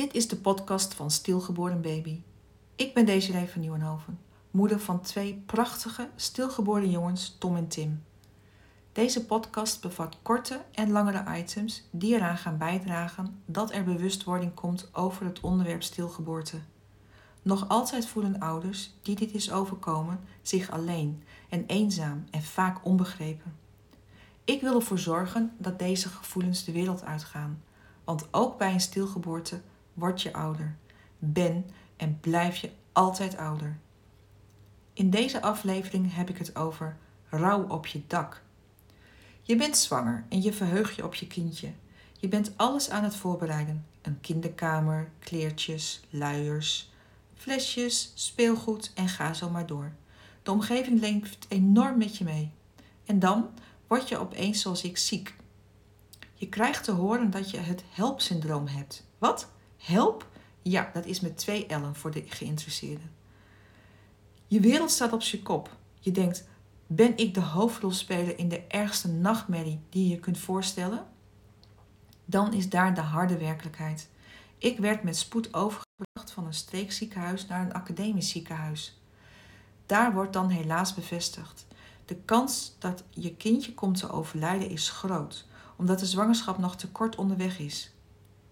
Dit is de podcast van Stilgeboren Baby. Ik ben Desiree van Nieuwenhoven, moeder van twee prachtige stilgeboren jongens Tom en Tim. Deze podcast bevat korte en langere items die eraan gaan bijdragen dat er bewustwording komt over het onderwerp stilgeboorte. Nog altijd voelen ouders die dit is overkomen zich alleen en eenzaam en vaak onbegrepen. Ik wil ervoor zorgen dat deze gevoelens de wereld uitgaan, want ook bij een stilgeboorte word je ouder, ben en blijf je altijd ouder. In deze aflevering heb ik het over rouw op je dak. Je bent zwanger en je verheugt je op je kindje. Je bent alles aan het voorbereiden: een kinderkamer, kleertjes, luiers, flesjes, speelgoed en ga zo maar door. De omgeving leeft enorm met je mee. En dan word je opeens zoals ik ziek. Je krijgt te horen dat je het helpsyndroom hebt. Wat? Help? Ja, dat is met twee L'en voor de geïnteresseerden. Je wereld staat op zijn kop. Je denkt, ben ik de hoofdrolspeler in de ergste nachtmerrie die je kunt voorstellen? Dan is daar de harde werkelijkheid. Ik werd met spoed overgebracht van een streekziekenhuis naar een academisch ziekenhuis. Daar wordt dan helaas bevestigd. De kans dat je kindje komt te overlijden is groot, omdat de zwangerschap nog te kort onderweg is.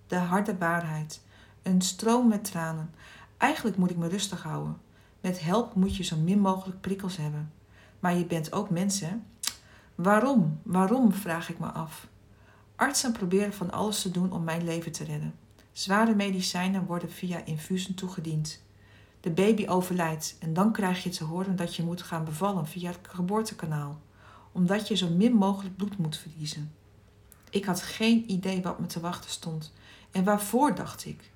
De harde waarheid. Een stroom met tranen. Eigenlijk moet ik me rustig houden. Met help moet je zo min mogelijk prikkels hebben. Maar je bent ook mens, hè? Waarom? Waarom, vraag ik me af. Artsen proberen van alles te doen om mijn leven te redden. Zware medicijnen worden via infusen toegediend. De baby overlijdt en dan krijg je te horen dat je moet gaan bevallen via het geboortekanaal, omdat je zo min mogelijk bloed moet verliezen. Ik had geen idee wat me te wachten stond en waarvoor dacht ik.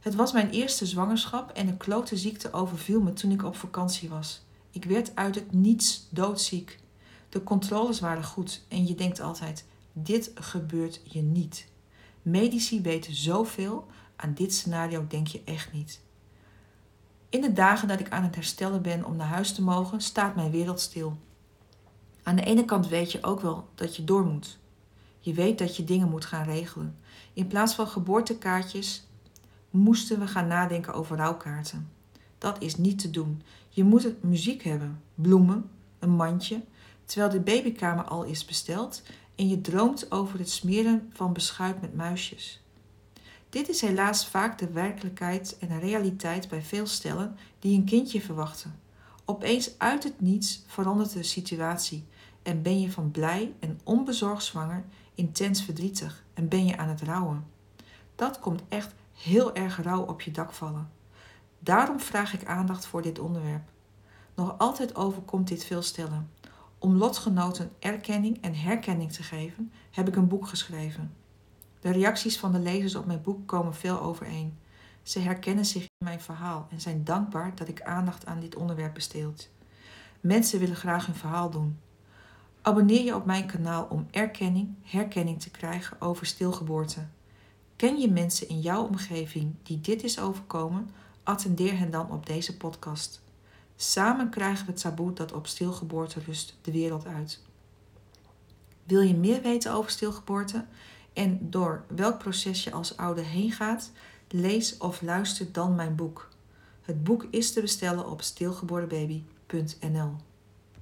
Het was mijn eerste zwangerschap en een klote ziekte overviel me toen ik op vakantie was. Ik werd uit het niets doodziek. De controles waren goed en je denkt altijd: dit gebeurt je niet. Medici weten zoveel, aan dit scenario denk je echt niet. In de dagen dat ik aan het herstellen ben om naar huis te mogen, staat mijn wereld stil. Aan de ene kant weet je ook wel dat je door moet. Je weet dat je dingen moet gaan regelen. In plaats van geboortekaartjes moesten we gaan nadenken over rouwkaarten. Dat is niet te doen. Je moet muziek hebben, bloemen, een mandje, terwijl de babykamer al is besteld en je droomt over het smeren van beschuit met muisjes. Dit is helaas vaak de werkelijkheid en realiteit bij veel stellen die een kindje verwachten. Opeens uit het niets verandert de situatie en ben je van blij en onbezorgd zwanger intens verdrietig en ben je aan het rouwen. Dat komt echt heel erg rauw op je dak vallen. Daarom vraag ik aandacht voor dit onderwerp. Nog altijd overkomt dit veel stellen. Om lotgenoten erkenning en herkenning te geven, heb ik een boek geschreven. De reacties van de lezers op mijn boek komen veel overeen. Ze herkennen zich in mijn verhaal en zijn dankbaar dat ik aandacht aan dit onderwerp besteed. Mensen willen graag hun verhaal doen. Abonneer je op mijn kanaal om erkenning, herkenning te krijgen over stilgeboorte. Ken je mensen in jouw omgeving die dit is overkomen? Attendeer hen dan op deze podcast. Samen krijgen we het taboe dat op stilgeboorte rust de wereld uit. Wil je meer weten over stilgeboorte en door welk proces je als ouder heen gaat? Lees of luister dan mijn boek. Het boek is te bestellen op stilgeborenbaby.nl.